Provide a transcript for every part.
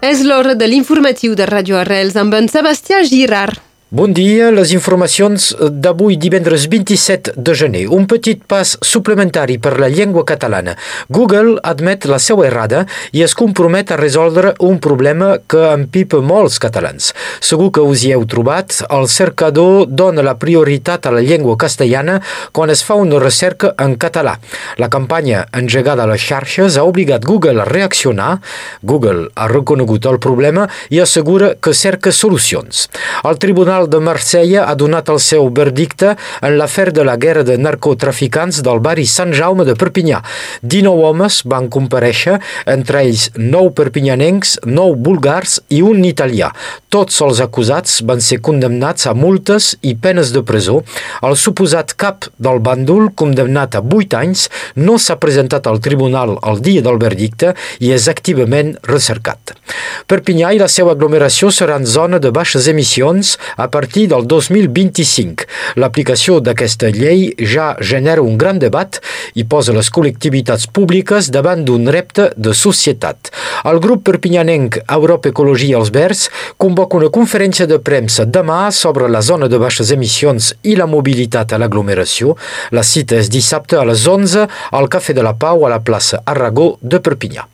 És l'hora de l'informatiu de Radio Arrels amb en Sebastià Girard. Bon dia, les informacions d'avui divendres 27 de gener. Un petit pas suplementari per la llengua catalana. Google admet la seva errada i es compromet a resoldre un problema que empipa molts catalans. Segur que us hi heu trobat, el cercador dona la prioritat a la llengua castellana quan es fa una recerca en català. La campanya engegada a les xarxes ha obligat Google a reaccionar. Google ha reconegut el problema i assegura que cerca solucions. El Tribunal Tribunal de Marsella ha donat el seu verdicte en l'afer de la guerra de narcotraficants del barri Sant Jaume de Perpinyà. 19 homes van compareixer, entre ells 9 perpinyanencs, 9 bulgars i un italià. Tots els acusats van ser condemnats a multes i penes de presó. El suposat cap del bàndol, condemnat a 8 anys, no s'ha presentat al tribunal el dia del verdicte i és activament recercat. Perpinyà i la seva aglomeració seran zona de baixes emissions a a partir del 2025. L'aplicació d'aquesta llei ja genera un gran debat i posa les col·lectivitats públiques davant d'un repte de societat. El grup perpinyanenc Europa Ecologia als Verds convoca una conferència de premsa demà sobre la zona de baixes emissions i la mobilitat a l'aglomeració. La cita és dissabte a les 11 al Cafè de la Pau a la plaça Arragó de Perpinyà.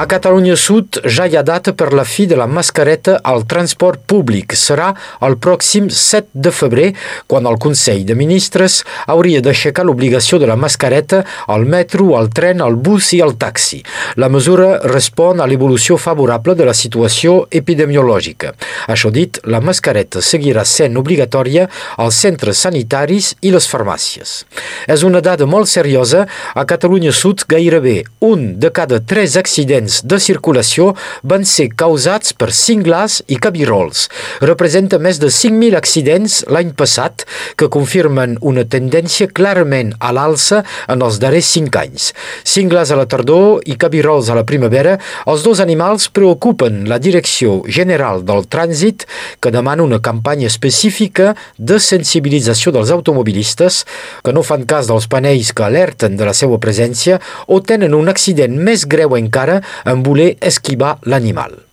A Catalunya Sud ja hi ha data per la fi de la mascareta al transport públic. Serà el pròxim 7 de febrer, quan el Consell de Ministres hauria d'aixecar l'obligació de la mascareta al metro, al tren, al bus i al taxi. La mesura respon a l'evolució favorable de la situació epidemiològica. Això dit, la mascareta seguirà sent obligatòria als centres sanitaris i les farmàcies. És una dada molt seriosa. A Catalunya Sud gairebé un de cada tres accidents accidents de circulació van ser causats per cinglars i cabirols. Representa més de 5.000 accidents l'any passat que confirmen una tendència clarament a l'alça en els darrers 5 anys. Cinglars a la tardor i cabirols a la primavera, els dos animals preocupen la Direcció General del Trànsit que demana una campanya específica de sensibilització dels automobilistes que no fan cas dels panells que alerten de la seva presència o tenen un accident més greu encara Un boulet esquiva l'animal.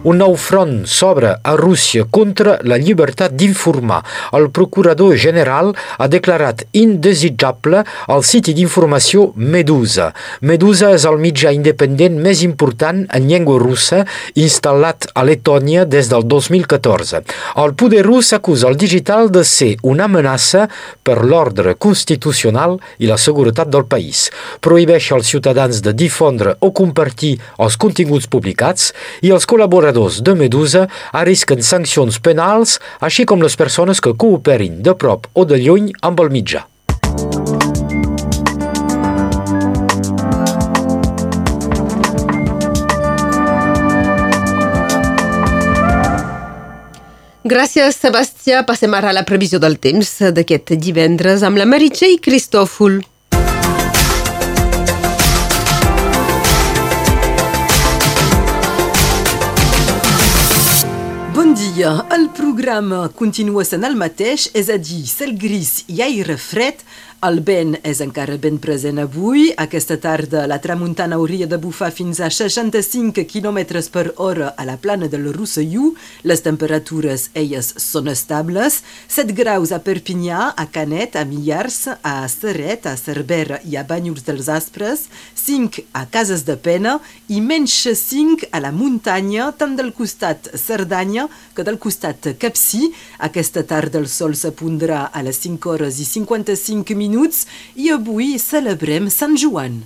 Un nou front s'obre a Rússia contra la llibertat d'informar. El procurador general ha declarat indesitjable el siti d'informació Medusa. Medusa és el mitjà independent més important en llengua russa instal·lat a Letònia des del 2014. El poder rus acusa el digital de ser una amenaça per l'ordre constitucional i la seguretat del país. Prohibeix als ciutadans de difondre o compartir els continguts publicats i els col·laboradors treballadors de Medusa arrisquen sancions penals, així com les persones que cooperin de prop o de lluny amb el mitjà. Gràcies, Sebastià. Passem ara a la previsió del temps d'aquest divendres amb la Meritxell Cristòfol. Dia. El programa continua sent el mateix, és a dir, cel gris i aire fred, el vent és encara ben present avui. Aquesta tarda la tramuntana hauria de bufar fins a 65 km per hora a la plana del Rosselló. Les temperatures, elles, són estables. 7 graus a Perpinyà, a Canet, a Millars, a Serret, a Cervera i a Banyurs dels Aspres. 5 a Cases de Pena i menys 5 a la muntanya, tant del costat Cerdanya que del costat Capcí. Aquesta tarda el sol s'apondrà a les 5 hores i 55 minuts minuts i avui celebrem Sant Joan.